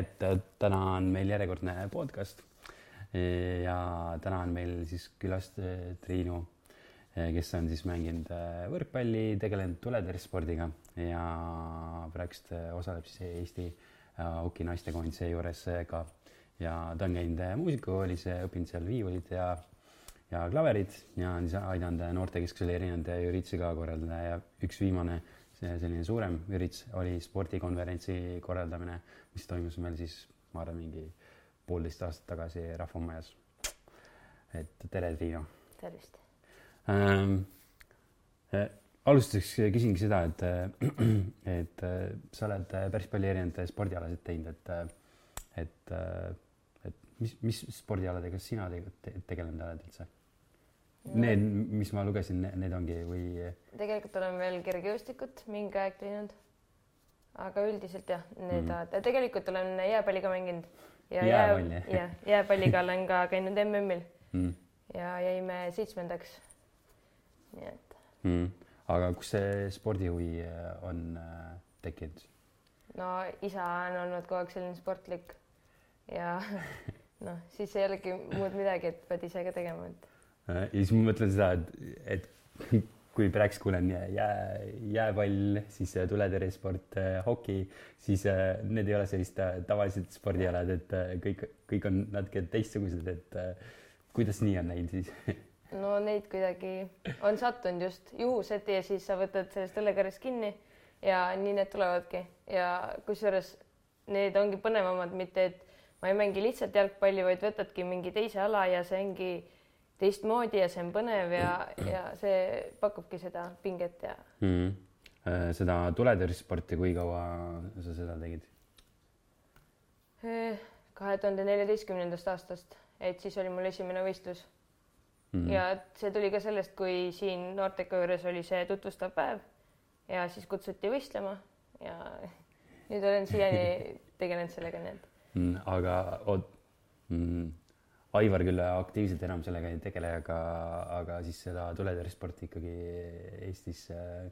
et täna on meil järjekordne podcast. ja täna on meil siis külas Triinu, kes on siis mänginud võrkpalli, tegelenud tuletõrjespordiga ja praegust osaleb siis Eesti hoki naistekoondise juures ka. ja ta on käinud muusikakoolis, õppinud seal viiulit ja, ja klaverit ja on siis aidanud noortekeskusel erinevaid üritusi ka korraldada ja üks viimane see selline suurem üritus oli spordikonverentsi korraldamine, mis toimus meil siis, ma arvan, mingi poolteist aastat tagasi Rahvamajas. et tere, Triinu. tervist ähm,. Äh, alustuseks küsingi seda, et, et äh, sa oled päris palju erinevaid spordialasid teinud, et, et, et mis, mis spordialadega sina tegelikult tegelenud oled üldse? Need, mis ma lugesin, need ongi või? tegelikult olen veel kergejõustikut mingi aeg teinud. Aga üldiselt jah, need mm. -hmm. tegelikult olen jääpalliga mänginud. ja jääpalli jää,? jah, jääpalliga olen ka käinud MM-il mm. ja jäime seitsmendaks. nii et mm.. aga kus see spordihuvi äh, on äh, tekkinud? no isa on olnud kogu aeg selline sportlik ja noh, siis ei olegi muud midagi, et pead ise ka tegema, et Äh, ja siis ma mõtlen seda, et, et kui praegu kuulen jää, jääpall, siis tuletõrjesport, äh, hoki, siis äh, need ei ole sellised tavalised spordialad, et kõik, kõik on natuke teistsugused, et kuidas nii on läinud siis? no neid kuidagi on sattunud just juhuseti ja siis sa võtad sellest õllekarjast kinni ja nii need tulevadki ja kusjuures need ongi põnevamad, mitte et ma ei mängi lihtsalt jalgpalli, vaid võtadki mingi teise ala ja see ongi teistmoodi ja see on põnev ja, ja see pakubki seda pinget ja mm. -hmm. seda tuletõrjesporti, kui kaua sa seda tegid? kahe tuhande neljateistkümnendast aastast, et siis oli mul esimene võistlus mm. -hmm. ja see tuli ka sellest, kui siin noorteka juures oli see tutvustav päev ja siis kutsuti võistlema ja nüüd olen siiani tegelenud sellega, nii et mm,. aga oot mm Aivar küll aktiivselt enam sellega ei tegele, aga, aga siis seda tuletõrjesporti ikkagi Eestis äh,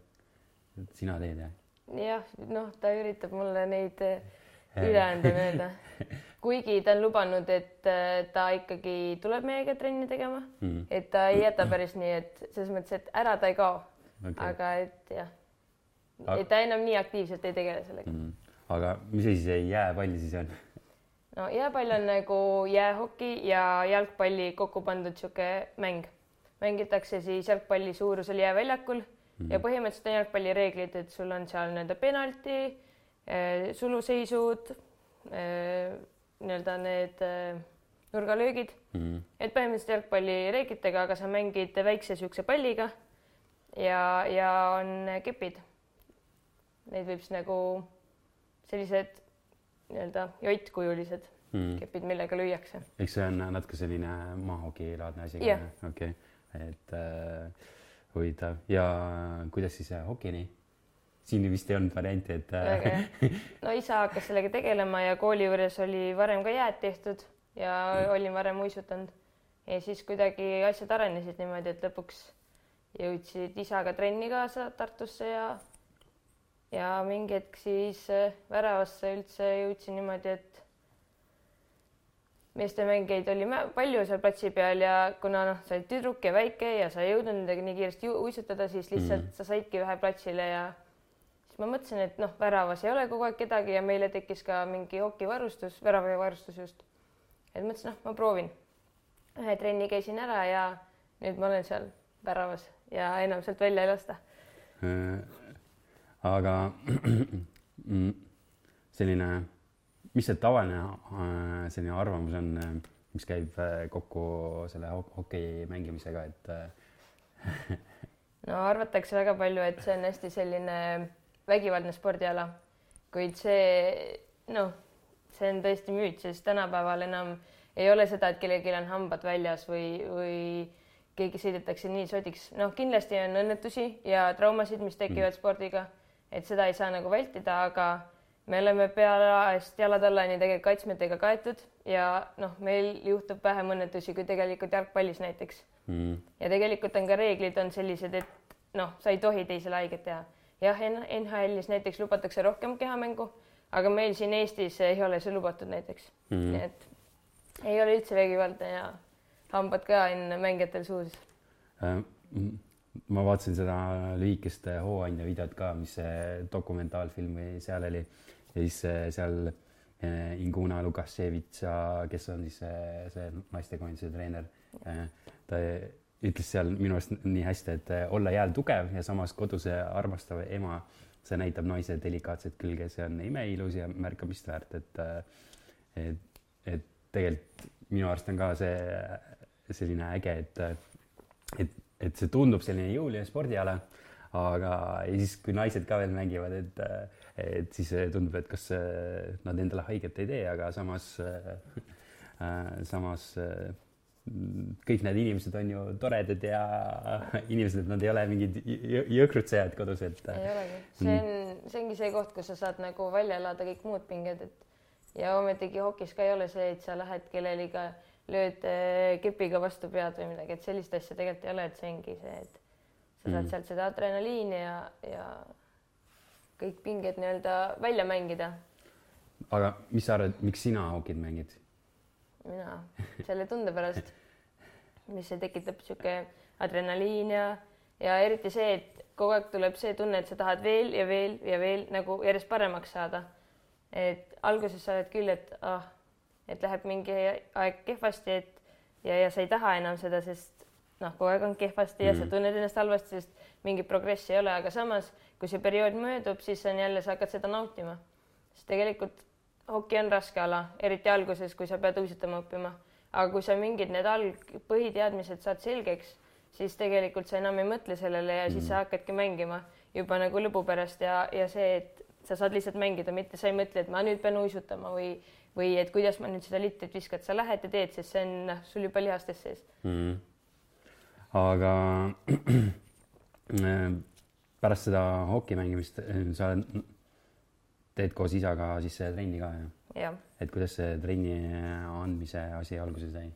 sina teed, jah? jah, noh, ta üritab mulle neid äh, üle anda mööda. kuigi ta on lubanud, et äh, ta ikkagi tuleb meiega trenni tegema mm., et ta ei jäta päris nii, et selles mõttes, et ära ta ei kao okay.. aga et jah et ta enam nii aktiivselt ei tegele sellega mm.. aga mis asi see jääpall siis on? No jääpall on nagu jäähoki ja jalgpalli kokku pandud niisugune mäng. mängitakse siis jalgpalli suurusel jääväljakul mm -hmm. ja põhimõtteliselt on jalgpalli reeglid, et sul on seal nii-öelda penalti eh,, suluseisud eh,, nii-öelda need eh, nurgalöögid mm. -hmm. et põhimõtteliselt jalgpalli reeglitega, aga sa mängid väikse niisuguse palliga ja, ja on kepid. Neid võib siis nagu sellised nii-öelda jottkujulised mm. kepid, millega lüüakse. eks see on natuke selline maahokilaadne asi okei okay., et äh, huvitav ja kuidas siis äh, hokini? siin vist ei olnud varianti, et äh... no isa hakkas sellega tegelema ja kooli juures oli varem ka jääd tehtud ja mm. olin varem uisutanud. ja siis kuidagi asjad arenesid niimoodi, et lõpuks jõudsid isaga trenni kaasa Tartusse ja ja mingi hetk siis äh, väravasse üldse jõudsin niimoodi, et meestemängijaid oli palju seal platsi peal ja kuna noh, sa olid tüdruk ja väike ja sa ei jõudnud nendega nii kiiresti uisutada, siis lihtsalt mm. sa saidki ühe platsile ja siis ma mõtlesin, et noh, väravas ei ole kogu aeg kedagi ja meile tekkis ka mingi hokivarustus, väravavarustus just. et mõtlesin, noh, ma proovin. ühe trenni käisin ära ja nüüd ma olen seal väravas ja enam sealt välja ei lasta äh, aga mm, selline, mis see tavaline äh, selline arvamus on, äh, mis käib äh, kokku selle hoki mängimisega, et no arvatakse väga palju, et see on hästi selline vägivaldne spordiala, kuid see noh, see on tõesti müüt, sest tänapäeval enam ei ole seda, et kellelgi on hambad väljas või, või keegi sõidetakse nii sodiks. noh, kindlasti on õnnetusi ja traumasid, mis tekivad mm. spordiga et seda ei saa nagu vältida, aga me oleme pealaest jalad allani tegelikult kaitsmetega kaetud ja noh, meil juhtub vähem õnnetusi kui tegelikult jalgpallis näiteks mm.. ja tegelikult on ka reeglid on sellised, et noh, sa ei tohi teisele haiget teha. jah, NHL-is näiteks lubatakse rohkem kehamängu, aga meil siin Eestis ei ole see lubatud näiteks mm, -hmm. et ei ole üldse vägivaldne ja hambad ka on mängijatel suus äh,. Ma vaatasin seda lühikest Hooandja videot ka, mis see dokumentaalfilm või seal oli. Ja siis äh, seal äh, Inguna Lukaševitša, kes on siis see, see naistekoondise treener, äh, ta ütles seal minu arust nii hästi, et olla jääl tugev ja samas koduse armastav ema, see näitab naise delikaatset külge, see on imeilus ja märkamist väärt, et et, et tegelikult minu arust on ka see selline äge, et, et, et see tundub selline jõuline spordiala, aga ja siis, kui naised ka veel mängivad, et, et siis tundub, et kas nad endale haiget ei tee, aga samas äh,, samas kõik need inimesed on ju toredad ja inimesed, nad ei ole mingid jõhkrutsejad kodus, et. ei olegi, see on, see ongi see koht, kus sa saad nagu välja elada kõik muud pinged, et ja ometigi hokis ka ei ole see, et sa lähed kellelegi, lööd äh, kepiga vastu pead või midagi, et sellist asja tegelikult ei ole, et see ongi see, et sa saad mm. sealt seda adrenaliini ja, ja kõik pinged nii-öelda välja mängida. aga mis sa arvad, miks sina hokit mängid? mina, selle tunde pärast, mis see tekitab, sihuke adrenaliin ja, ja eriti see, et kogu aeg tuleb see tunne, et sa tahad veel ja veel ja veel nagu järjest paremaks saada et alguses sa oled küll, et ah, et läheb mingi aeg kehvasti, et ja, ja sa ei taha enam seda, sest noh, kogu aeg on kehvasti mm. ja sa mm. tunned ennast halvasti, sest mingit progressi ei ole, aga samas, kui see periood möödub, siis on jälle, sa hakkad seda nautima. sest tegelikult hoki on raske ala, eriti alguses, kui sa pead uisutama õppima. aga kui sa mingid need alg-, põhiteadmised saad selgeks, siis tegelikult sa enam ei mõtle sellele ja mm. siis sa hakkadki mängima juba nagu lõbu pärast ja, ja see, et sa saad lihtsalt mängida, mitte sa ei mõtle, et ma nüüd pean uisutama või, või et kuidas ma nüüd seda litrit viskan, sa lähed ja teed, sest see on noh, sul juba lihastes sees mm.. aga pärast seda hoki mängimist sa teed koos isaga siis trenni ka ju? et kuidas see trenni andmise asi alguse sai?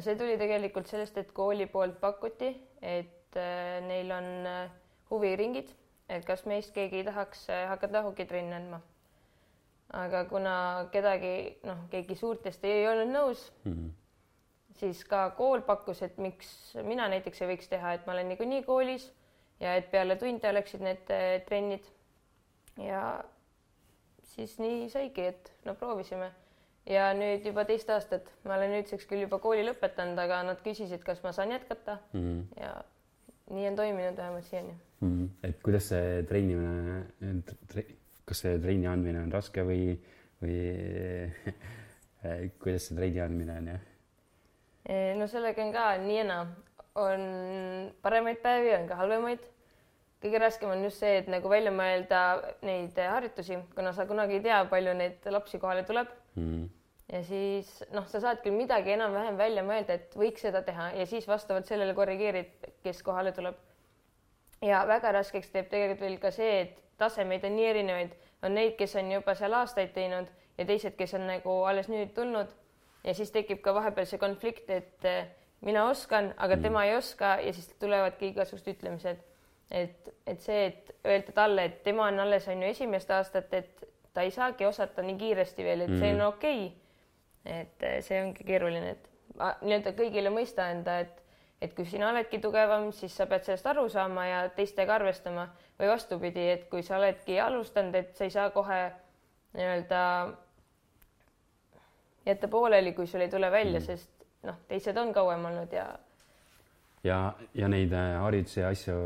see tuli tegelikult sellest, et kooli poolt pakuti, et äh, neil on äh, huviringid et kas meist keegi tahaks äh, hakata hokitrenni andma. Aga kuna kedagi, noh, keegi suurtest ei olnud nõus mm, -hmm. siis ka kool pakkus, et miks mina näiteks ei võiks teha, et ma olen niikuinii koolis ja et peale tunde oleksid need äh, trennid. ja siis nii saigi, et no proovisime ja nüüd juba teist aastat, ma olen nüüdseks küll juba kooli lõpetanud, aga nad küsisid, kas ma saan jätkata mm -hmm. ja nii on toiminud vähemalt siiani mm. -hmm. et kuidas see treenimine tre,, kas see trenni andmine on raske või, või kuidas see trenni andmine on, jah? no sellega on ka nii ja naa, on paremaid päevi, on ka halvemaid. kõige raskem on just see, et nagu välja mõelda neid harjutusi, kuna sa kunagi ei tea, palju neid lapsi kohale tuleb mm. ja siis noh, sa saad küll midagi enam-vähem välja mõelda, et võiks seda teha ja siis vastavalt sellele korrigeerid, kes kohale tuleb ja väga raskeks teeb tegelikult veel ka see, et tasemeid on nii erinevaid, on neid, kes on juba seal aastaid teinud ja teised, kes on nagu alles nüüd tulnud ja siis tekib ka vahepeal see konflikt, et eh, mina oskan, aga mm. tema ei oska ja siis tulevadki igasugused ütlemised. et, et see, et öelda talle, et tema on alles on ju esimest aastat, et ta ei saagi osata nii kiiresti veel, et mm. see on mm. okei okay.. et eh, see ongi keeruline, et nii-öelda kõigile mõista anda, et et kui sina oledki tugevam, siis sa pead sellest aru saama ja teistega arvestama või vastupidi, et kui sa oledki alustanud, et sa ei saa kohe nii-öelda jätta pooleli, kui sul ei tule välja mm., sest noh, teised on kauem olnud ja. ja, ja neid äh, ja asju,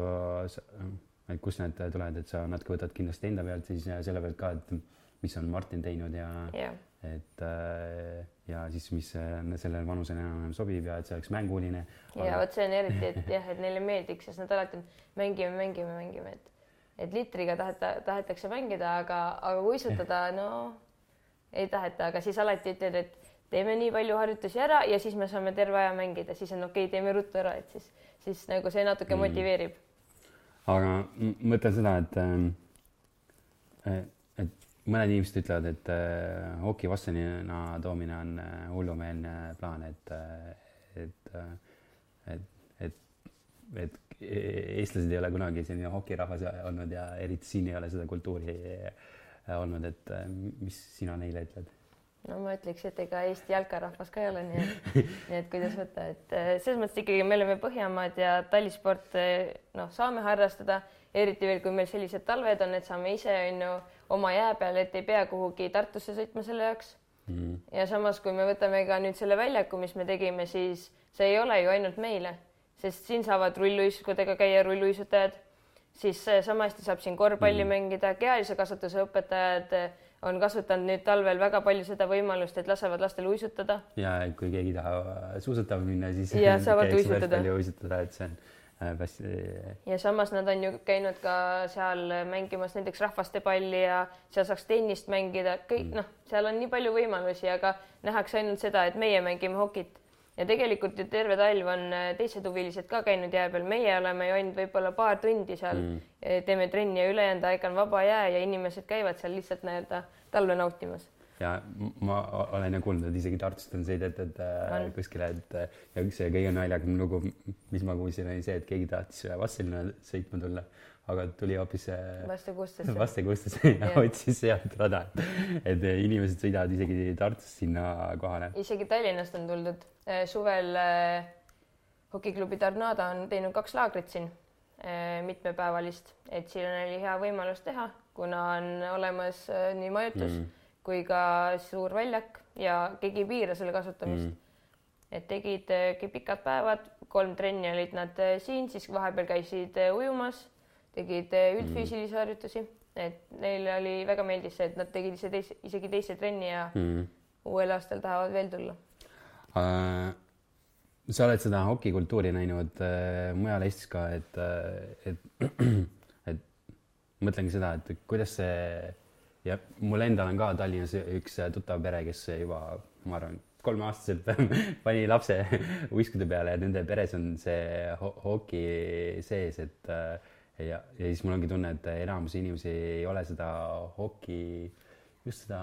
et kust need tulevad, et sa natuke võtad kindlasti enda pealt siis selle pealt ka, et mis on Martin teinud ja yeah. Et äh, ja siis, mis sellele vanusele enam-vähem sobib ja et see oleks mänguline ja vot see on eriti, et jah, et neile meeldiks, sest nad alati mängime, mängime, mängime, et et litriga taheta, tahetakse mängida, aga, aga uisutada, no ei taheta, aga siis alati ütled, et teeme nii palju harjutusi ära ja siis me saame terve aja mängida, siis on okei okay,, teeme ruttu ära, et siis, siis nagu see natuke mm. motiveerib. aga mõtlen seda, et äh, mõned inimesed ütlevad, et äh, hoki vastasena toomine on äh, hullumeelne plaan, et äh,, et äh,, et, et, et eestlased ei ole kunagi selline hokirahvas olnud ja eriti siin ei ole seda kultuuri olnud, et mis sina neile ütled? no ma ütleks, et ega Eesti jalkarahvas ka ei ole, nii et, nii et kuidas võtta, et selles mõttes ikkagi me oleme Põhjamaad ja talisporte noh, saame harrastada, eriti veel, kui meil sellised talved on, et saame ise on ju oma jää peal, et ei pea kuhugi Tartusse sõitma selle jaoks mm. ja samas, kui me võtame ka nüüd selle väljaku, mis me tegime, siis see ei ole ju ainult meile, sest siin saavad rulluisudega käia rulluisutajad, siis sama hästi saab siin korvpalli mm mängida, kehalise kasvatuse õpetajad on kasutanud nüüd talvel väga palju seda võimalust, et lasevad lastel uisutada. ja kui keegi tahab suusatama minna, siis ja saavad uisutada. uisutada, et see on kas. Äh, ja samas nad on ju käinud ka seal mängimas näiteks rahvastepalli ja seal saaks tennist mängida, kõik mm. noh, seal on nii palju võimalusi, aga nähakse ainult seda, et meie mängime hokit ja tegelikult ju terve talv on äh, teised huvilised ka käinud jää peal, meie oleme ju ainult võib-olla paar tundi seal mm., teeme trenni ja ülejäänud aeg on vaba jää ja inimesed käivad seal lihtsalt nii-öelda talve nautimas ja ma olen ju kuulnud, et isegi Tartust on sõidetud äh, kuskile, et äh, ja see kõige naljakam lugu, mis ma kuulsin, oli see, et keegi tahtis Vastselinnale sõitma tulla, aga tuli hoopis Vaste Kustesse, Vaste Kustesse. Ja otsis sealt rada. et inimesed sõidavad isegi Tartust sinna kohale. isegi Tallinnast on tuldud. Äh, suvel äh, hokiklubi Tornado on teinud kaks laagrit siin äh, mitmepäevalist, et siin oli hea võimalus teha, kuna on olemas nii majutus. Mm kui ka suur väljak ja keegi ei piira selle kasutamist mm. et tegidki pikad päevad, kolm trenni olid nad eh, siin, siis vahepeal käisid eh, ujumas, tegid eh, üldfüüsilisi mm. harjutusi, et neile oli väga meeldis see, et nad tegid ise teise, isegi teise trenni ja mm. uuel aastal tahavad veel tulla uh sa oled seda hokikultuuri näinud äh, mujal Eestis ka, et, et, et mõtlengi seda, et kuidas see ja mul endal on ka Tallinnas üks tuttav pere, kes juba, ma arvan, kolmeaastaselt pani lapse uiskude peale ja nende peres on see ho hoki sees, et ja, ja siis mul ongi tunne, et enamus inimesi ei ole seda hoki, just seda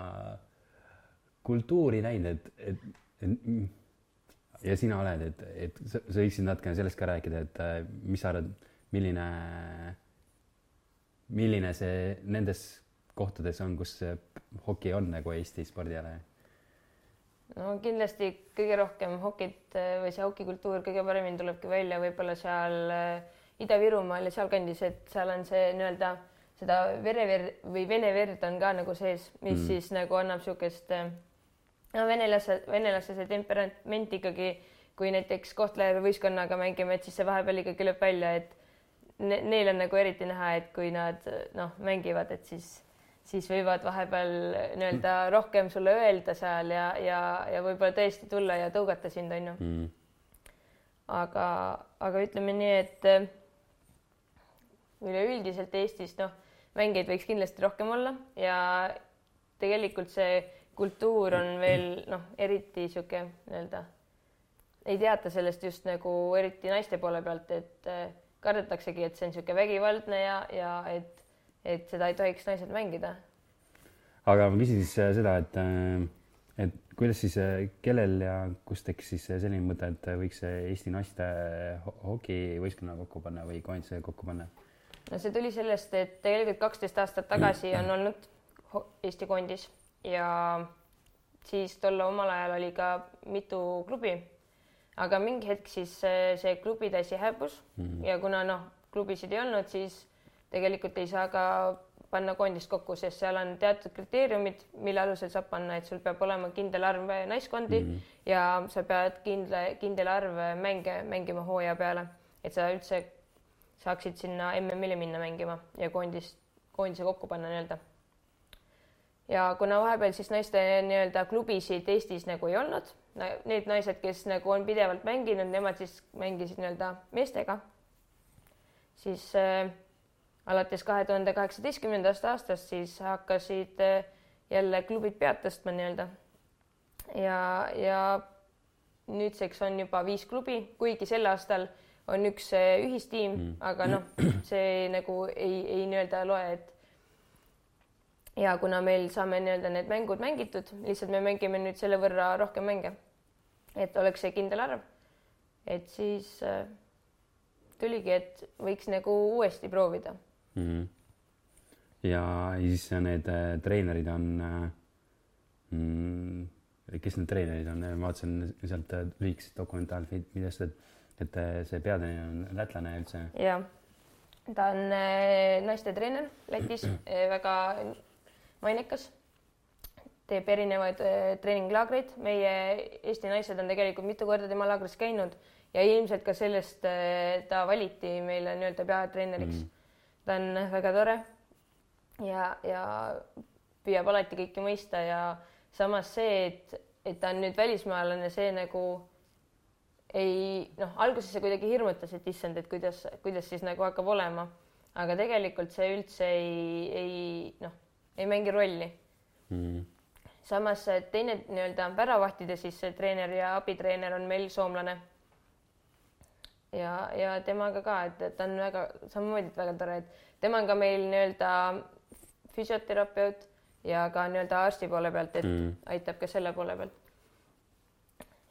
kultuuri näinud, et, et, et ja sina oled, et, et sa, sa võiksid natukene sellest ka rääkida, et mis sa arvad, milline, milline see nendes kohtades on, kus hoki on nagu Eesti spordiala? no kindlasti kõige rohkem hokit eh, või see hokikultuur kõige paremini tulebki välja võib-olla seal eh, Ida-Virumaal ja sealkandis, et seal on see nii-öelda seda vereverd või vene verd on ka nagu sees, mis mm. siis nagu annab niisugust eh, no venelase, venelase see temperament ikkagi, kui näiteks Kohtla-Järve võistkonnaga mängime, et siis see vahepeal ikkagi lööb välja, et ne, neil on nagu eriti näha, et kui nad noh, mängivad, et siis siis võivad vahepeal nii-öelda rohkem sulle öelda seal ja, ja, ja võib-olla tõesti tulla ja tõugata sind, onju mm.. aga, aga ütleme nii, et äh, üleüldiselt Eestis noh, mängijaid võiks kindlasti rohkem olla ja tegelikult see kultuur on veel noh, eriti sihuke nii-öelda ei teata sellest just nagu eriti naiste poole pealt, et äh, kardetaksegi, et see on niisugune vägivaldne ja, ja et et seda ei tohiks naised mängida. aga ma küsin siis äh, seda, et, äh, et kuidas siis, äh, kellel ja kus tekkis siis selline mõte, et võiks Eesti naiste hokivõistkonna kokku panna või koondise kokku panna? no see tuli sellest, et tegelikult kaksteist aastat tagasi on olnud Eesti koondis ja siis tol omal ajal oli ka mitu klubi. aga mingi hetk siis see klubide asi hääbus mm -hmm. ja kuna noh, klubisid ei olnud, siis tegelikult ei saa ka panna koondist kokku, sest seal on teatud kriteeriumid, mille alusel saab panna, et sul peab olema kindel arv naiskondi mm -hmm. ja sa pead kindla, kindel arv mänge mängima hooaja peale, et sa üldse saaksid sinna MM-ile minna mängima ja koondist, koondise kokku panna nii-öelda. ja kuna vahepeal siis naiste nii-öelda klubisid Eestis nagu ei olnud, need naised, kes nagu on pidevalt mänginud, nemad siis mängisid nii-öelda meestega, siis äh, alates kahe tuhande kaheksateistkümnendast aastast siis hakkasid eh, jälle klubid pead tõstma nii-öelda. ja, ja nüüdseks on juba viis klubi, kuigi sel aastal on üks eh, ühistiim mm., aga noh, see nagu ei, ei nii-öelda loe, et ja kuna meil saame nii-öelda need mängud mängitud, lihtsalt me mängime nüüd selle võrra rohkem mänge, et oleks see kindel arv, et siis äh, tuligi, et võiks nagu uuesti proovida mm. ja siis need äh, treenerid on äh, mm, kes need treenerid on, ma vaatasin sealt äh, lühikesest dokumentaalvideost, et, et see peatreener on lätlane üldse. jah, ta on äh, naistetreener Lätis, väga mainekas, teeb erinevaid treeninglaagreid, meie Eesti naised on tegelikult mitu korda tema laagris käinud ja ilmselt ka sellest ta valiti meile nii-öelda peatreeneriks. Mm.. Ta on väga tore. Ja, ja püüab alati kõike mõista ja samas see, et, et ta on nüüd välismaalane, see nagu ei noh, alguses see kuidagi hirmutas, et issand, et kuidas, kuidas siis nagu hakkab olema, aga tegelikult see üldse ei, ei noh, ei mängi rolli. Mm.. samas teine nii-öelda väravahtide siis see treener ja abitreener on meil soomlane. Ja, ja temaga ka, et, et ta on väga samamoodi väga tore, et tema on ka meil nii-öelda füsioterapeut ja ka nii-öelda arsti poole pealt, et mm. aitab ka selle poole pealt.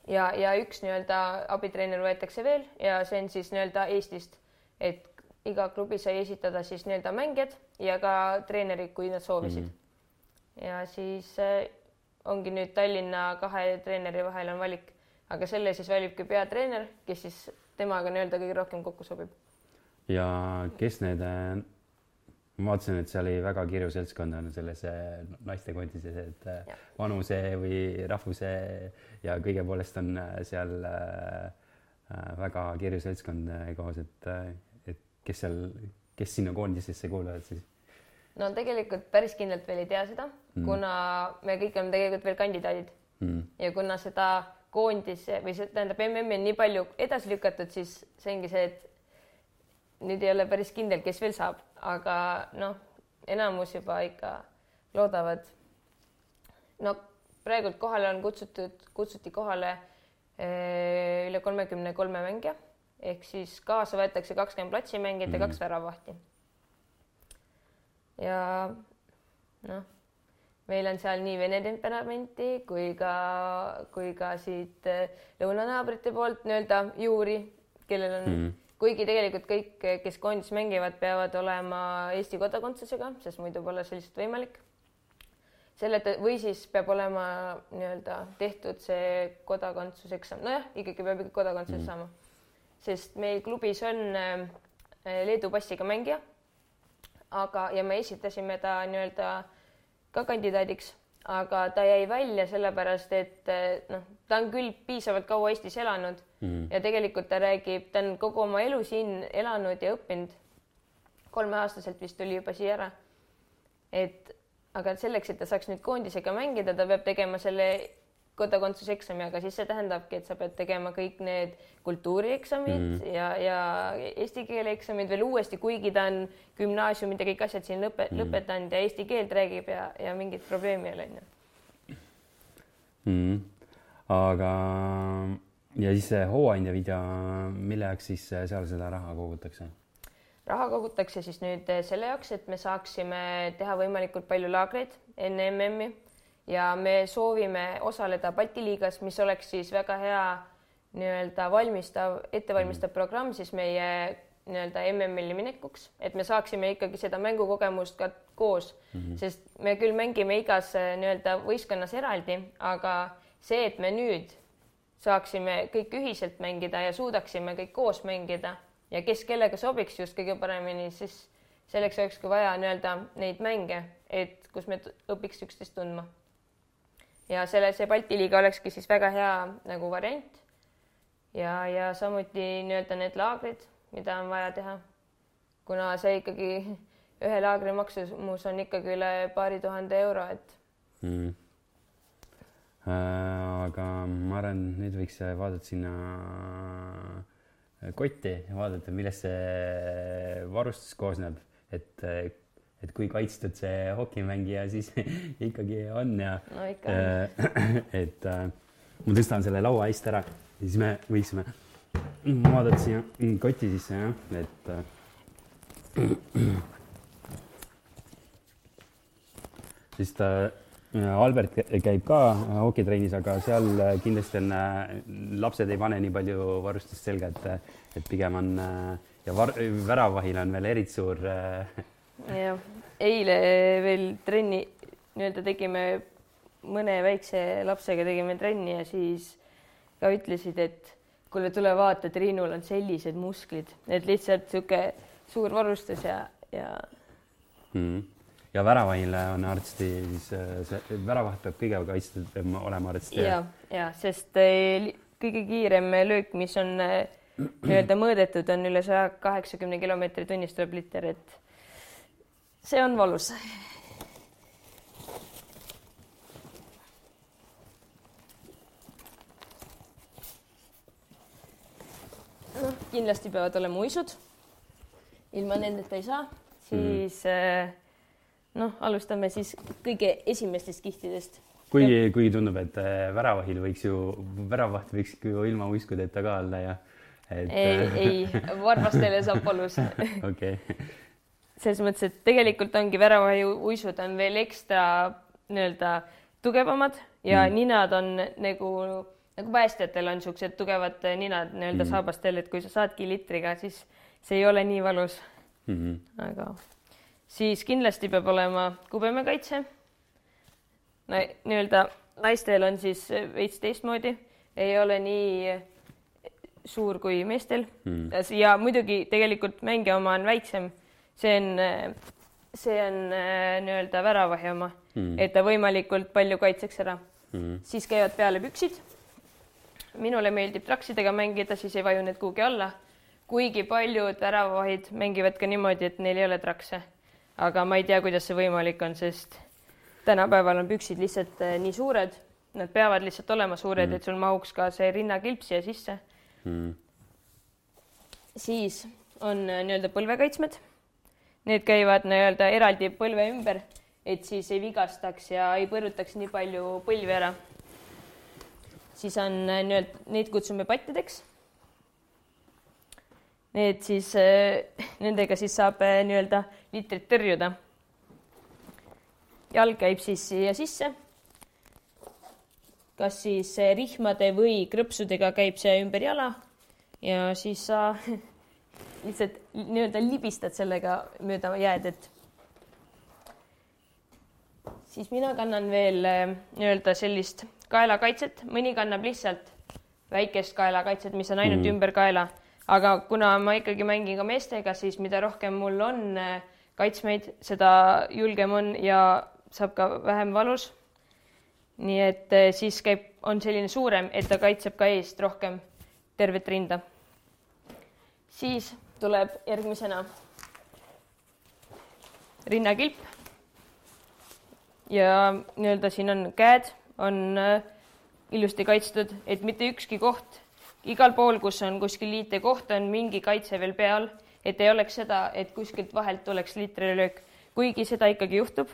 ja, ja üks nii-öelda abitreener võetakse veel ja see on siis nii-öelda Eestist, et iga klubi sai esitada siis nii-öelda mängijad ja ka treenerid, kui nad soovisid mm.. ja siis äh, ongi nüüd Tallinna kahe treeneri vahel on valik, aga selle siis valibki peatreener, kes siis temaga nii-öelda kõige rohkem kokku sobib. ja kes need äh, ma vaatasin, et seal oli väga kirju seltskond on selles äh, naistekondises, et äh, ja. vanuse või rahvuse ja kõige poolest on seal väga kirju seltskond koos, et, et kes seal, kes sinna koondisesse kuuluvad siis? no tegelikult päris kindlalt veel ei tea seda mm., kuna me kõik oleme tegelikult veel kandidaadid mm. ja kuna seda koondise või see tähendab MM-i on nii palju edasi lükatud, siis see ongi see, et nüüd ei ole päris kindel, kes veel saab, aga noh, enamus juba ikka loodavad. no praegult kohale on kutsutud, kutsuti kohale eh, üle kolmekümne kolme mängija ehk siis kaasa võetakse kakskümmend platsimängijat ja mm -hmm. kaks väravahti. ja noh, meil on seal nii vene temperamenti kui ka, kui ka siit eh, lõunanaabrite poolt nii-öelda juuri, kellel on mm -hmm kuigi tegelikult kõik, kes koondis mängivad, peavad olema Eesti kodakondsusega, sest muidu pole see lihtsalt võimalik. selle või siis peab olema nii-öelda tehtud see kodakondsuseksam, nojah, ikkagi peab ikka kodakondsuse mm. saama, sest meil klubis on äh, Leedu passiga mängija. aga, ja me esitasime ta nii-öelda ka kandidaadiks aga ta jäi välja sellepärast, et eh, noh, ta on küll piisavalt kaua Eestis elanud mm. ja tegelikult ta räägib, ta on kogu oma elu siin elanud ja õppinud. kolmeaastaselt vist tuli juba siia ära. et aga selleks, et ta saaks nüüd koondisega mängida, ta peab tegema selle kodakondsuseksami, aga siis see tähendabki, et sa pead tegema kõik need kultuurieksamid mm. ja, ja eesti keele eksamid veel uuesti, kuigi ta on gümnaasiumid ja kõik asjad siin lõpe, mm. lõpetanud ja eesti keelt räägib ja, ja mingit probleemi ei ole, onju. Mm. aga ja siis see hooandja video, mille jaoks siis seal seda raha kogutakse? raha kogutakse siis nüüd selle jaoks, et me saaksime teha võimalikult palju laagreid enne MM-i ja me soovime osaleda Balti liigas, mis oleks siis väga hea nii-öelda valmistav, ettevalmistav programm siis meie nii-öelda MM-ili minekuks, et me saaksime ikkagi seda mängukogemust ka koos. Mm, -hmm. sest me küll mängime igas nii-öelda võistkonnas eraldi, aga see, et me nüüd saaksime kõik ühiselt mängida ja suudaksime kõik koos mängida ja kes kellega sobiks just kõige paremini, siis selleks olekski vaja nii-öelda neid mänge, et kus me õpiks üksteist tundma ja selle, see Balti liiga olekski siis väga hea nagu variant. ja, ja samuti nii-öelda need laagrid, mida on vaja teha. kuna see ikkagi ühe laagri maksumus on ikkagi üle paari tuhande euro, et mm.. Äh, aga ma arvan, nüüd võiks vaadata sinna kotti ja vaadata, millest see varustus koosneb, et et kui kaitstud see hokimängija siis ikkagi on ja no, ikka. Äh, et äh, ma tõstan selle laua hästi ära ja siis me võiksime vaadata siia koti sisse jah, et äh, siis ta Albert käib ka hokitrennis, aga seal kindlasti on, lapsed ei pane nii palju varustust selga, et, et pigem on ja var, väravahil on veel eriti suur jah eile veel trenni nii-öelda tegime mõne väikse lapsega tegime trenni ja siis ka ütlesid, et kuule, tule vaata, Triinul on sellised musklid, et lihtsalt niisugune suur varustus ja, ja mm. ja väravahile on arsti siis see väravaht peab kõige kaitstud olema arsti. ja, ja sest eh, kõige kiirem löök, mis on nii-öelda mõõdetud, on üle saja kaheksakümne kilomeetri tunnis tuleb liter, et see on valus noh, kindlasti peavad olema uisud. ilma nendeta ei saa, siis mm. noh, alustame siis kõige esimestest kihtidest. kuigi, kuigi tundub, et äh, väravahil võiks ju, väravaht võiks ju ilma uiskudeta ka olla ja et.... ei, ei, varvastele saab valus. okei. Selles mõttes, et tegelikult ongi väravahi uisud on veel ekstra nii-öelda tugevamad ja mm. ninad on nagu nagu päästjatel on niisugused tugevad ninad nii-öelda mm saabastel, et kui sa saadki litriga, siis see ei ole nii valus mm. -hmm. aga siis kindlasti peab olema kubemekaitse. no nii-öelda naistel on siis veits teistmoodi, ei ole nii suur kui meestel mm. ja muidugi tegelikult mängija oma on väiksem, see on, see on nii-öelda väravahi oma mm., et ta võimalikult palju kaitseks ära mm.. siis käivad peale püksid minule meeldib traksidega mängida, siis ei vaju need kuhugi alla. kuigi paljud väravavahid mängivad ka niimoodi, et neil ei ole trakse. aga ma ei tea, kuidas see võimalik on, sest tänapäeval on püksid lihtsalt eh, nii suured, nad peavad lihtsalt olema suured mm., et sul mahuks ka see rinnakilp siia sisse mm.. siis on eh, nii-öelda põlvekaitsmed. Need käivad nii-öelda eraldi põlve ümber, et siis ei vigastaks ja ei põrutaks nii palju põlvi ära siis on äh, nii-öelda, neid kutsume pattideks. Need siis, äh, nendega siis saab äh, nii-öelda liitrit tõrjuda. jalg käib siis siia sisse. kas siis rihmade või krõpsudega käib see ümber jala ja siis sa lihtsalt nii-öelda libistad sellega mööda jäädet siis mina kannan veel nii-öelda sellist kaelakaitset, mõni kannab lihtsalt väikest kaelakaitset, mis on ainult mm. ümber kaela, aga kuna ma ikkagi mängin ka meestega, siis mida rohkem mul on äh, kaitsmeid, seda julgem on ja saab ka vähem valus. nii et äh, siis käib, on selline suurem, et ta kaitseb ka eest rohkem tervet rinda. siis tuleb järgmisena rinnakilp. ja nii-öelda siin on käed on äh, ilusti kaitstud, et mitte ükski koht, igal pool, kus on kuskil liitekoht, on mingi kaitse veel peal, et ei oleks seda, et kuskilt vahelt tuleks liitrilöök, kuigi seda ikkagi juhtub.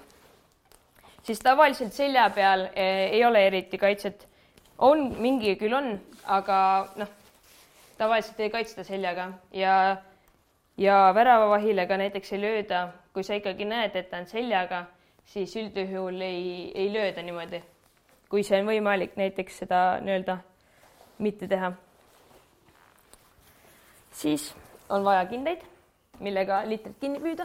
siis tavaliselt selja peal äh, ei ole eriti kaitset. on, mingi küll on, aga noh, tavaliselt ei kaitsta seljaga ja, ja väravavahile ka näiteks ei lööda, kui sa ikkagi näed, et ta on seljaga, siis üldjuhul ei, ei lööda niimoodi kui see on võimalik näiteks seda nii-öelda mitte teha. siis on vaja kindaid, millega litrit kinni püüda.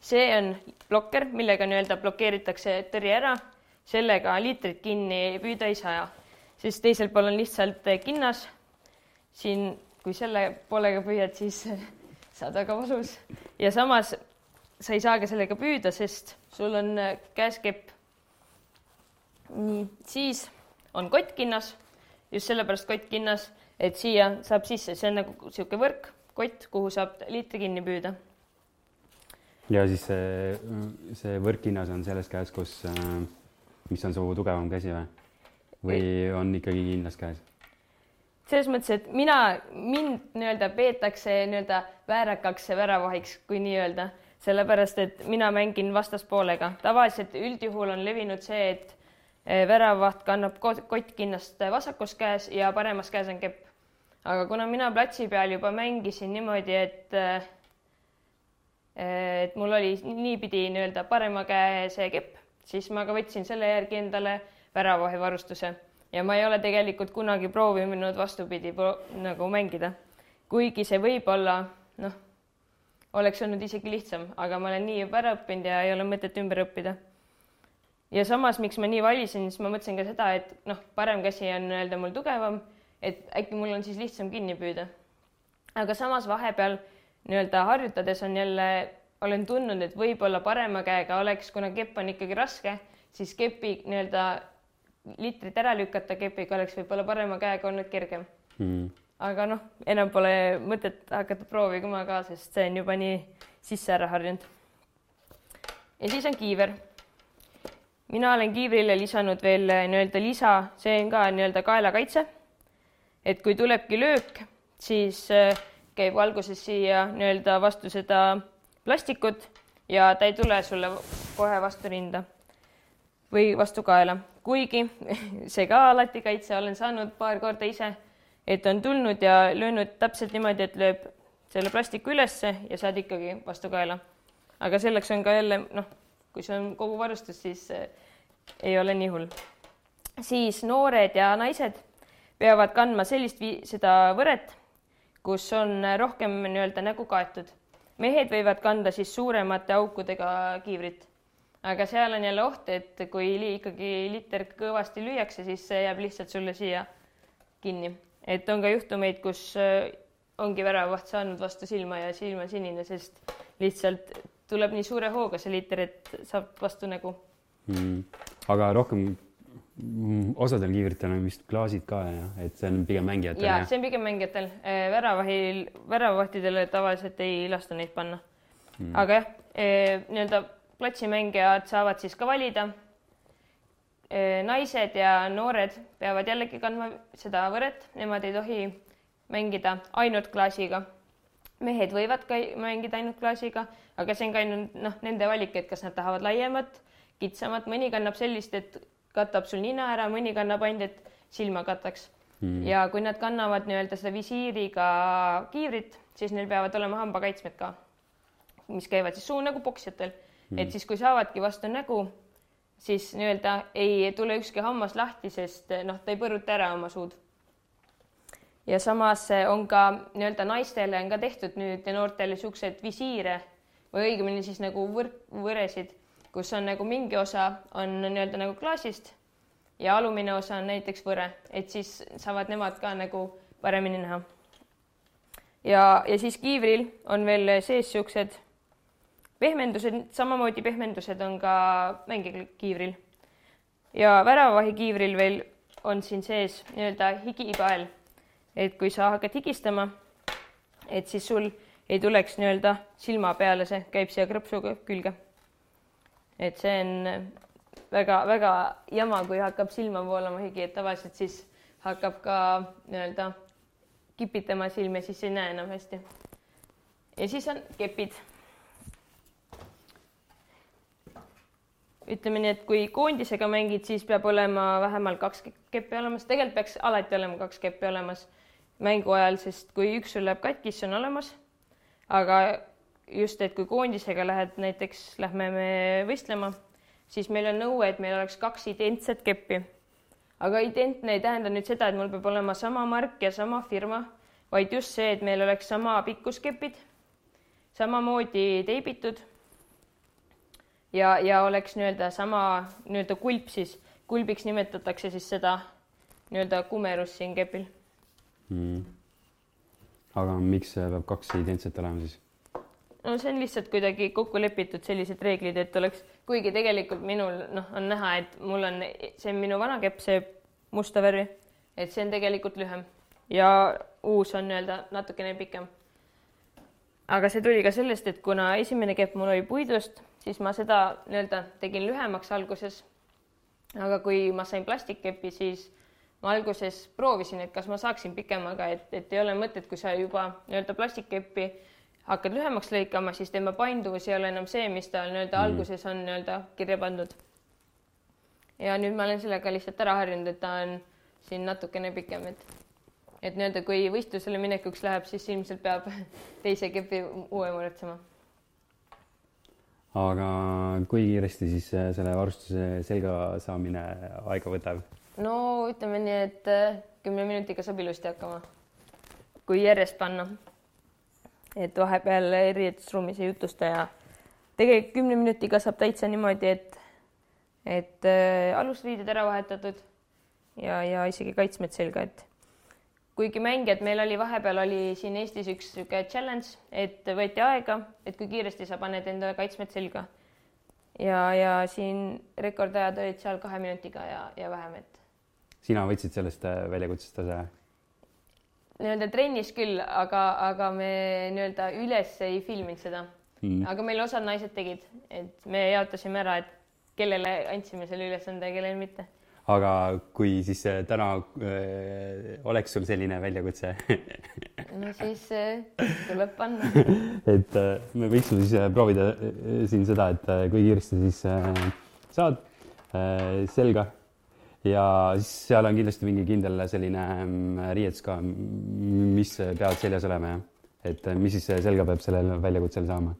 see on blokker, millega nii-öelda blokeeritakse tõrje ära, sellega litrit kinni püüda ei saa, sest teisel pool on lihtsalt kinnas. siin, kui selle poolega püüad, siis saad väga valus ja samas sa ei saa ka sellega püüda, sest sul on äh, käes kepp. nii, siis on kottkinnas, just sellepärast kottkinnas, et siia saab sisse, see on nagu niisugune võrk, kott, kuhu saab liitri kinni püüda. ja siis see, see võrkkinnas on selles käes, kus, äh, mis on su tugevam käsi või? või on ikkagi kindlas käes? Selles mõttes, et mina, mind nii-öelda peetakse nii-öelda väärakaks väravahiks, kui nii-öelda sellepärast et mina mängin vastaspoolega. tavaliselt üldjuhul on levinud see, et eh, väravaht kannab kottkinnast vasakus käes ja paremas käes on kepp. aga kuna mina platsi peal juba mängisin niimoodi, et eh, et mul oli niipidi nii-öelda parema käe see kepp, siis ma ka võtsin selle järgi endale väravahi varustuse ja ma ei ole tegelikult kunagi proovinud vastupidi pro nagu mängida. kuigi see võib olla noh oleks olnud isegi lihtsam, aga ma olen nii juba ära õppinud ja ei ole mõtet ümber õppida. ja samas, miks ma nii valisin, siis ma mõtlesin ka seda, et noh, parem käsi on nii-öelda mul tugevam, et äkki mul on siis lihtsam kinni püüda. aga samas vahepeal nii-öelda harjutades on jälle, olen tundnud, et võib-olla parema käega oleks, kuna kepp on ikkagi raske, siis kepi nii-öelda litrit ära lükata kepiga oleks võib-olla parema käega olnud kergem mm.. aga noh, enam pole mõtet hakata proovima ka, sest see on juba nii sisse ära harjunud. ja siis on kiiver. mina olen kiivrile lisanud veel nii-öelda lisa, see on ka nii-öelda kaelakaitse. et kui tulebki löök, siis äh, käib alguses siia nii-öelda vastu seda plastikut ja ta ei tule sulle kohe vastu rinda või vastu kaela kuigi see ka alati kaitse, olen saanud paar korda ise, et on tulnud ja löönud täpselt niimoodi, et lööb selle plastiku ülesse ja saad ikkagi vastu kaela. aga selleks on ka jälle noh, kui see on kogu varustus, siis äh, ei ole nii hull. siis noored ja naised peavad kandma sellist vii-, seda võret, kus on rohkem nii-öelda nägu kaetud. mehed võivad kanda siis suuremate aukudega kiivrit aga seal on jälle oht, et kui li ikkagi liter kõvasti lüüakse, siis see jääb lihtsalt sulle siia kinni. et on ka juhtumeid, kus äh, ongi väravavaht saanud vastu silma ja silm on sinine, sest lihtsalt tuleb nii suure hooga see liter, et saab vastu nägu. Mm.. aga rohkem mm, osadel kiivritel on vist klaasid ka jah, et see on pigem mängijatel. ja see on pigem mängijatel, äh, väravahil, väravavahtidele tavaliselt ei lasta neid panna. Mm.. aga jah, äh, nii-öelda platsimängijad saavad siis ka valida. naised ja noored peavad jällegi kandma seda võret, nemad ei tohi mängida ainult klaasiga. mehed võivad ka mängida ainult klaasiga, aga see on ka ainult noh, nende valik, et kas nad tahavad laiemat, kitsamat, mõni kannab sellist, et katab sul nina ära, mõni kannab ainult, et silma kataks mm.. ja kui nad kannavad nii-öelda seda visiiriga kiivrit, siis neil peavad olema hambakaitsmed ka, mis käivad siis suu nagu poksjatel mm.. et siis, kui saavadki vastu nägu, siis nii-öelda ei tule ükski hammas lahti, sest noh, ta ei põruta ära oma suud. ja samas on ka nii-öelda naistele on ka tehtud nüüd noortele niisuguseid visiire või õigemini siis nagu võrk, võresid, kus on nagu mingi osa on nii-öelda nagu klaasist ja alumine osa on näiteks võre, et siis saavad nemad ka nagu paremini näha. ja, ja siis kiivril on veel sees niisugused pehmendused, samamoodi pehmendused on ka mängikiivril. ja väravavahikiivril veel on siin sees nii-öelda higipael. et kui sa hakkad higistama, et siis sul ei tuleks nii-öelda silma peale, see käib siia krõpsuga külge. et see on väga-väga jama, kui hakkab silma voolama higi, et tavaliselt siis hakkab ka nii-öelda kipitama silme, siis ei näe enam hästi. ja siis on kepid ütleme nii, et kui koondisega mängid, siis peab olema vähemalt kaks keppi olemas, tegelikult peaks alati olema kaks keppi olemas mängu ajal, sest kui üks sul läheb katki, siis on olemas. aga just, et kui koondisega lähed, näiteks lähme me võistlema, siis meil on nõue, et meil oleks kaks identset keppi. aga identne ei tähenda nüüd seda, et mul peab olema sama mark ja sama firma, vaid just see, et meil oleks sama pikkuskepid, samamoodi teibitud ja, ja oleks nii-öelda sama nii-öelda kulp siis, kulbiks nimetatakse siis seda nii-öelda kumerust siin kepil mm.. aga miks peab kaks identset olema siis? no see on lihtsalt kuidagi kokku lepitud sellised reeglid, et oleks, kuigi tegelikult minul noh, on näha, et mul on, see on minu vana kepp, see musta värvi, et see on tegelikult lühem ja uus on nii-öelda natukene pikem. aga see tuli ka sellest, et kuna esimene kepp mul oli puidust siis ma seda nii-öelda tegin lühemaks alguses. aga kui ma sain plastikkepi, siis ma alguses proovisin, et kas ma saaksin pikemaga, et, et ei ole mõtet, kui sa juba nii-öelda plastikkeppi hakkad lühemaks lõikama, siis tema painduvus ei ole enam see, mis tal nii-öelda mm. alguses on nii-öelda kirja pandud. ja nüüd ma olen sellega lihtsalt ära harjunud, et ta on siin natukene pikem, et et nii-öelda kui võistlusele minekuks läheb, siis ilmselt peab teise kepi uue muretsema aga kui kiiresti siis äh, selle varustuse selga saamine aega võtab? no ütleme nii, et äh, kümne minutiga saab ilusti hakkama, kui järjest panna. et vahepeal riietusruumis ei jutusta ja tegelikult kümne minutiga saab täitsa niimoodi, et, et äh, alusriided ära vahetatud ja, ja isegi kaitsmed selga, et kuigi mängijad, meil oli vahepeal oli siin Eestis üks niisugune challenge, et võeti aega, et kui kiiresti sa paned enda kaitsmed selga. ja, ja siin rekordajad olid seal kahe minutiga ja, ja vähem, et. sina võtsid sellest äh, väljakutsest osa? nii-öelda trennis küll, aga, aga me nii-öelda üles ei filminud seda mm.. aga meil osad naised tegid, et me jaotasime ära, et kellele andsime selle ülesande ja kellele mitte aga kui siis äh, täna äh, oleks sul selline väljakutse? No siis äh, tuleb panna. Et me võiksime siis proovida siin seda, et kui kiiresti siis saad selga. Ja siis seal on kindlasti mingi kindel selline äh, riietus ka, mis peavad seljas olema ja et mis siis selga peab sellel väljakutsel saama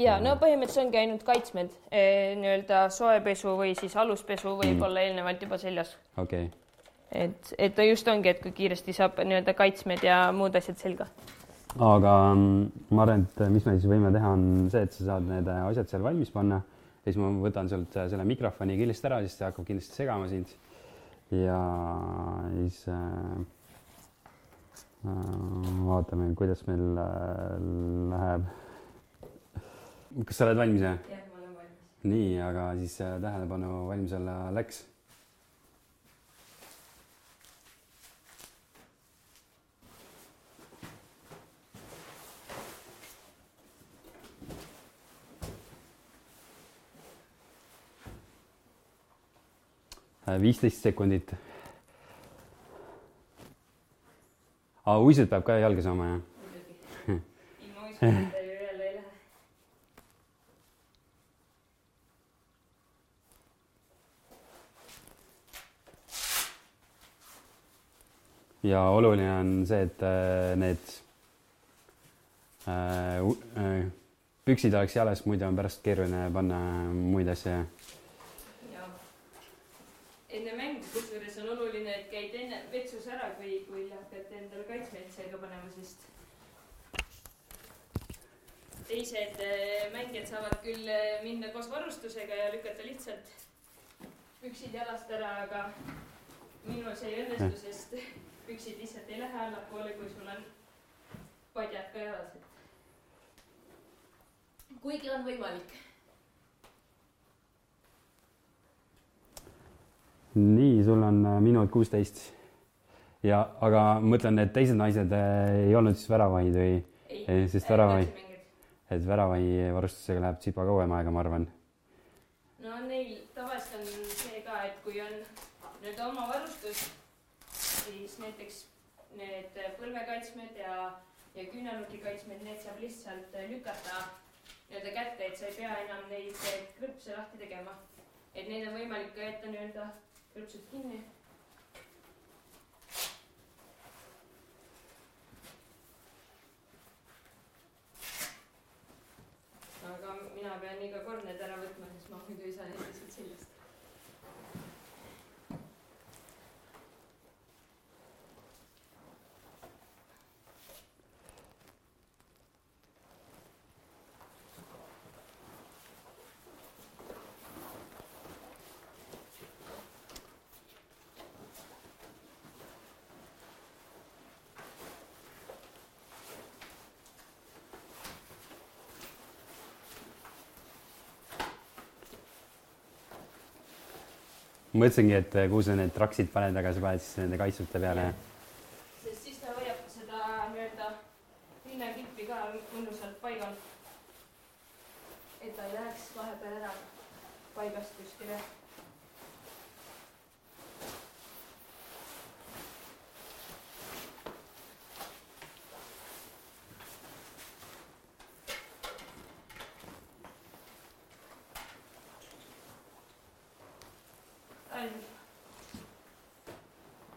ja no põhimõtteliselt ongi ainult kaitsmed eh, nii-öelda soepesu või siis aluspesu võib mm. eelnevalt juba seljas. okei okay.. et, et ta just ongi, et kui kiiresti saab nii-öelda kaitsmed ja muud asjad selga. aga mm, ma arvan, et mis me siis võime teha, on see, et sa saad need asjad seal valmis panna ja siis ma võtan sult selle mikrofoni killist ära, siis ta hakkab kindlasti segama sind. ja siis äh, äh vaatame, kuidas meil äh, läheb kas sa oled valmis? jah, ma olen valmis. nii, aga siis äh, tähelepanu valmis olla läks. Äh, viisteist sekundit. aa, uisud peab ka jalga saama, jah? ilma uisudeta ja oluline on see, et äh, need äh, äh, püksid oleks jalas, muidu on pärast keeruline panna muid asju. enne mängu kusjuures on oluline, et käid enne vetsus ära, kui, kui hakkad endale kaitsmeid selga panema, sest teised mängijad saavad küll minna koos varustusega ja lükata lihtsalt püksid jalast ära, aga minul see ei õnnestu, sest püksid lihtsalt ei lähe allapoole, kui sul on padjad ka jalas, et kuigi on võimalik. nii, sul on äh, minut kuusteist ja, aga mõtlen, et teised naised äh, ei olnud siis väravahid või? ei, sest väravahi, et väravahi varustusega läheb tsipa kauem aega, ma arvan. no neil tavaliselt on see ka, et kui on nii-öelda oma varustus siis näiteks need põlvekaitsmed ja, ja küünarnuki kaitsmed, need saab lihtsalt lükata nii-öelda kätte, et sa ei pea enam neid krõpse lahti tegema. et neid on võimalik ka jätta nii-öelda krõpsud kinni. aga mina pean iga kord need ära võtma, sest ma muidu ei saa neid lihtsalt seljast. Mõtlesingi, et kuhu sa need traksid paned, aga sa paned siis nende kaitsmete peale. sest siis ta hoiab seda nii-öelda rinnakippi ka mõnusalt paigal. et ta ei läheks vahepeal ära paigast kuskile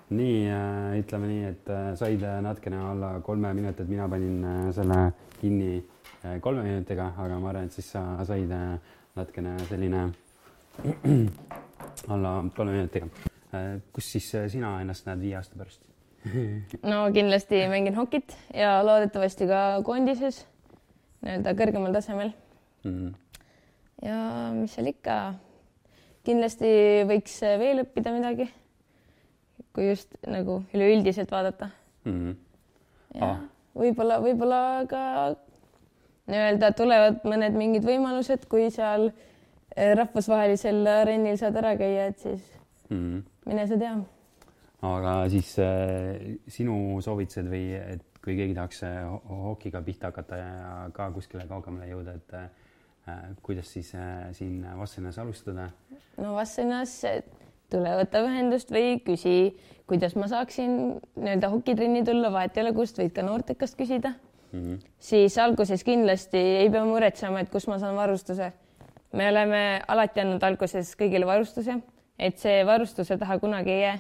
nii äh,, ütleme nii, et äh, said natukene alla kolme minutit, mina panin äh, selle kinni äh, kolme minutiga, aga ma arvan, et siis sa said äh, natukene selline alla kolme minutiga äh,. kus siis äh, sina ennast näed viie aasta pärast? no kindlasti mängin hokit ja loodetavasti ka koondises nii-öelda kõrgemal tasemel mm. -hmm. ja mis seal ikka, kindlasti võiks veel õppida midagi, kui just nagu üleüldiselt vaadata mm. -hmm. ah. võib-olla, võib-olla ka nii-öelda tulevad mõned mingid võimalused, kui seal eh, rahvusvahelisel areenil saad ära käia, et siis mm -hmm. mine sa tea. aga siis äh, sinu soovitused või et kui keegi tahaks hokiga pihta hakata ja ka kuskile kaugemale jõuda, et äh, kuidas siis äh, siin Vastselinas alustada? no Vastselinas tule võta ühendust või küsi, kuidas ma saaksin nii-öelda hokitrenni tulla, vahet ei ole, kust võid ka noortekast küsida mm, -hmm. siis alguses kindlasti ei pea muretsema, et kus ma saan varustuse. me oleme alati andnud alguses kõigile varustuse, et see varustuse taha kunagi ei jää.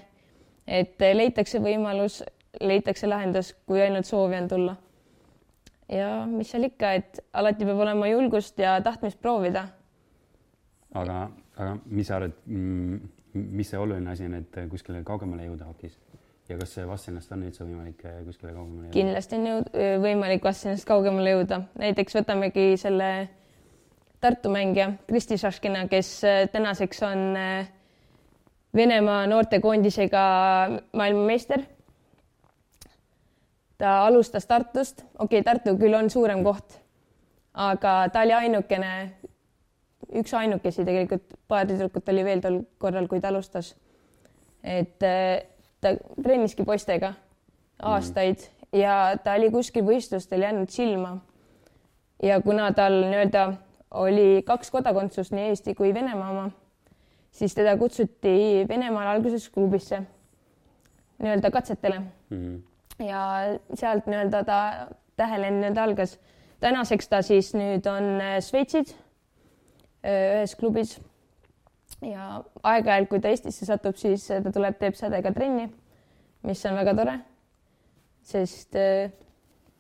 et leitakse võimalus, leitakse lahendus, kui ainult soovi on tulla. ja mis seal ikka, et alati peab olema julgust ja tahtmist proovida. aga, aga mis sa arvad, mm, mis see oluline asi on, et kuskile kaugemale jõuda hokis? ja kas Vastsennast on üldse võimalik äh, kuskile kaugemale jõuda? kindlasti on jõud, võimalik Vastsennast kaugemale jõuda, näiteks võtamegi selle Tartu mängija Kristi Šaškina, kes äh, tänaseks on äh, Venemaa noortekoondisega maailmameister. ta alustas Tartust, okei okay,, Tartu küll on suurem koht, aga ta oli ainukene, üks ainukesi tegelikult, paar tüdrukut oli veel tol korral, kui ta alustas. et ta trenniski poistega aastaid mm. ja ta oli kuskil võistlustel jäänud silma. ja kuna tal nii-öelda oli kaks kodakondsust, nii Eesti kui Venemaa oma, siis teda kutsuti Venemaal alguses klubisse nii-öelda katsetele mm. ja sealt nii-öelda ta tähelend nii-öelda algas. tänaseks ta siis nüüd on Šveitsis ühes klubis ja aeg-ajalt, kui ta Eestisse satub, siis ta tuleb, teeb sädega trenni, mis on väga tore. sest eh,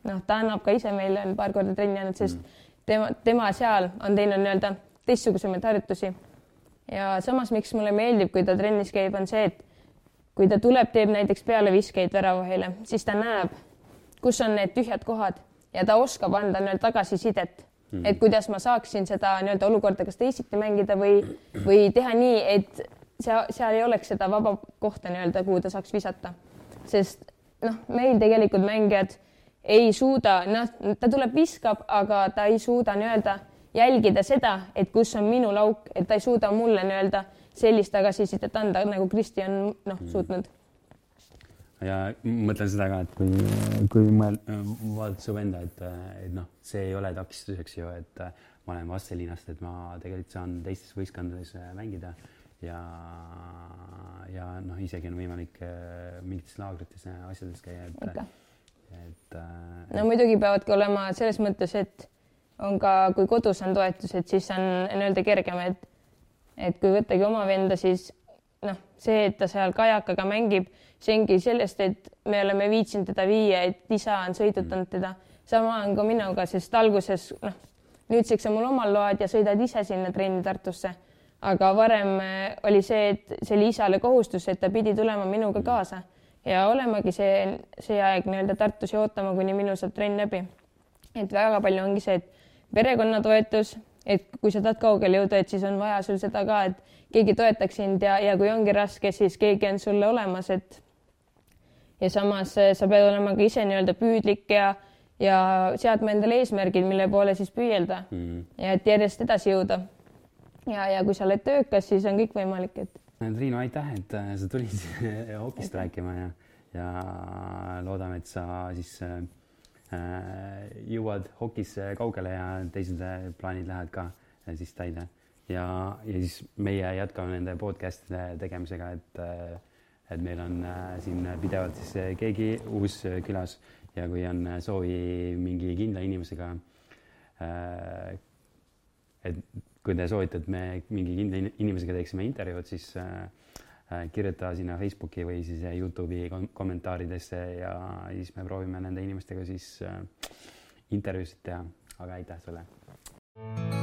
noh, ta annab ka ise meile on paar korda trenni andnud, sest mm. tema, tema seal on teinud nii-öelda teistsugusemaid harjutusi. ja samas, miks mulle meeldib, kui ta trennis käib, on see, et kui ta tuleb, teeb näiteks pealeviskeid väravahile, siis ta näeb, kus on need tühjad kohad ja ta oskab anda nii-öelda tagasisidet Mm -hmm. et kuidas ma saaksin seda nii-öelda olukorda kas teisiti mängida või, või teha nii, et seal, seal ei oleks seda vaba kohta nii-öelda, kuhu ta saaks visata. sest noh, meil tegelikult mängijad ei suuda, noh, ta tuleb, viskab, aga ta ei suuda nii-öelda jälgida seda, et kus on minu lauk, et ta ei suuda mulle nii-öelda sellist tagasisidet anda, nagu Kristi on noh, mhm. suutnud ja mõtlen seda ka, et kui, kui mõelda, vaadata su venda, et, et noh, see ei ole takistuseks ju, et ma olen Vastseliinast, et ma tegelikult saan teistes võistkondades mängida ja, ja noh, isegi on võimalik äh, mingites laagrites ja asjades käia, et okay., et. Äh, no muidugi peavadki olema selles mõttes, et on ka, kui kodus on toetused, siis on nii-öelda kergem, et et kui võttagi oma venda, siis noh, see, et ta seal kajakaga mängib, see ongi sellest, et me oleme viitsinud teda viia, et isa on sõidutanud teda. sama on ka minuga, sest alguses noh, nüüdseks on mul omal load ja sõidad ise sinna trenni Tartusse. aga varem eh, oli see, et see oli isale kohustus, et ta pidi tulema minuga kaasa ja olemegi see, see aeg nii-öelda Tartus ja ootama, kuni minu saab trenn läbi. et väga palju ongi see, et perekonna toetus, et kui sa tahad kaugele jõuda, et siis on vaja sul seda ka, et keegi toetaks sind ja, ja kui ongi raske, siis keegi on sulle olemas, et ja samas eh, sa pead olema ka ise nii-öelda püüdlik ja, ja seadma endale eesmärgid, mille poole siis püüelda mm. ja et järjest edasi jõuda. ja, ja kui sa oled töökas, siis on kõik võimalik, et. Triinu, aitäh, et äh, sa tulid hokist rääkima ja, ja loodame, et sa siis äh, jõuad hokis kaugele ja teised plaanid lähevad ka äh, siis täide. Ja, ja siis meie jätkame nende podcast'ide tegemisega, et, et meil on äh, siin pidevalt siis äh, keegi uus äh, külas ja kui on soovi mingi kindla inimesega, et kui te soovite, et me mingi kindla inimesega teeksime intervjuud, siis Äh, kirjuta sinna Facebooki või siis äh, Youtube'i kommentaaridesse ja siis me proovime nende inimestega siis äh, intervjuusid teha. aga aitäh sulle.